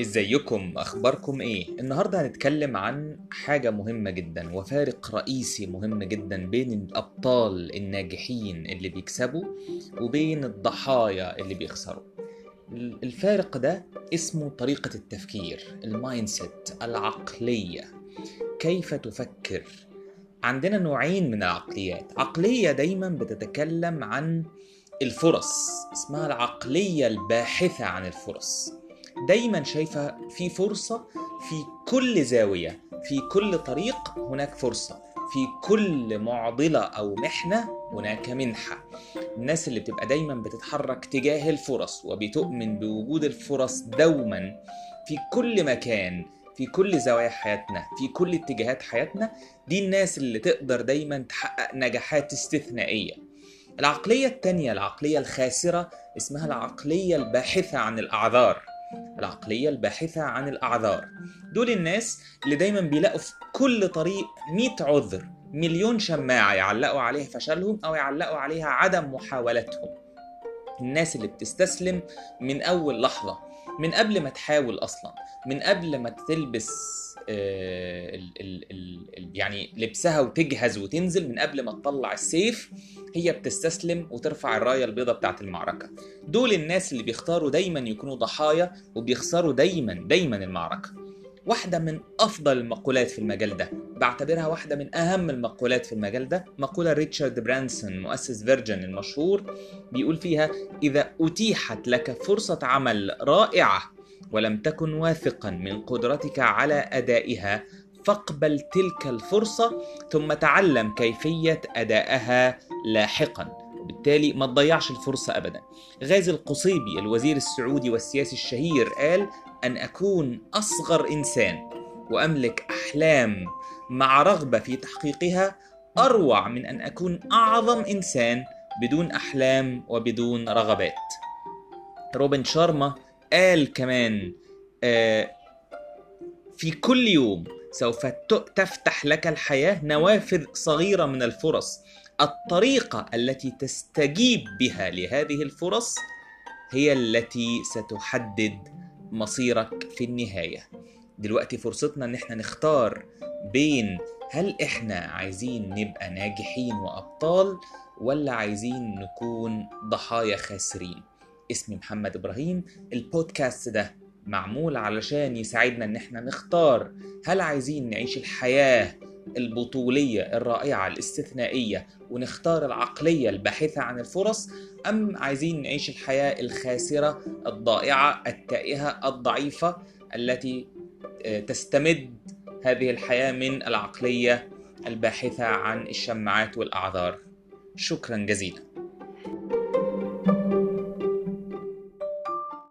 إزيكم؟ أخباركم إيه؟ النهارده هنتكلم عن حاجة مهمة جدا وفارق رئيسي مهم جدا بين الأبطال الناجحين اللي بيكسبوا وبين الضحايا اللي بيخسروا. الفارق ده اسمه طريقة التفكير ال mindset العقلية. كيف تفكر؟ عندنا نوعين من العقليات. عقلية دايما بتتكلم عن الفرص اسمها العقلية الباحثة عن الفرص. دايما شايفة في فرصة في كل زاوية في كل طريق هناك فرصة في كل معضلة أو محنة هناك منحة. الناس اللي بتبقى دايما بتتحرك تجاه الفرص وبتؤمن بوجود الفرص دوما في كل مكان في كل زوايا حياتنا في كل اتجاهات حياتنا دي الناس اللي تقدر دايما تحقق نجاحات استثنائية. العقلية التانية العقلية الخاسرة اسمها العقلية الباحثة عن الأعذار. العقلية الباحثة عن الأعذار. دول الناس اللي دايما بيلاقوا في كل طريق 100 عذر مليون شماعة يعلقوا عليها فشلهم أو يعلقوا عليها عدم محاولتهم. الناس اللي بتستسلم من أول لحظة من قبل ما تحاول أصلا من قبل ما تلبس آه، ال ال ال يعني لبسها وتجهز وتنزل من قبل ما تطلع السيف هي بتستسلم وترفع الراية البيضاء بتاعت المعركة. دول الناس اللي بيختاروا دايما يكونوا ضحايا وبيخسروا دايما دايما المعركة. واحدة من أفضل المقولات في المجال ده. بعتبرها واحدة من أهم المقولات في المجال ده. مقولة ريتشارد برانسون مؤسس Virgin المشهور بيقول فيها إذا أتيحت لك فرصة عمل رائعة ولم تكن واثقا من قدرتك على أدائها فاقبل تلك الفرصة ثم تعلم كيفية أدائها لاحقا. وبالتالي ما تضيعش الفرصة أبدا. غازي القصيبي الوزير السعودي والسياسي الشهير قال أن أكون أصغر إنسان وأملك أحلام مع رغبة في تحقيقها أروع من أن أكون أعظم إنسان بدون أحلام وبدون رغبات. روبن شارما قال كمان آه في كل يوم سوف تفتح لك الحياة نوافذ صغيرة من الفرص. الطريقة التي تستجيب بها لهذه الفرص هي التي ستحدد مصيرك في النهاية. دلوقتي فرصتنا إن إحنا نختار بين هل إحنا عايزين نبقى ناجحين وأبطال ولا عايزين نكون ضحايا خاسرين. اسمي محمد إبراهيم. البودكاست ده معمول علشان يساعدنا إن إحنا نختار هل عايزين نعيش الحياة البطولية الرائعة الاستثنائية ونختار العقلية الباحثة عن الفرص أم عايزين نعيش الحياة الخاسرة الضائعة التائهة الضعيفة التي آه، تستمد هذه الحياة من العقلية الباحثة عن الشماعات والأعذار. شكرا جزيلا.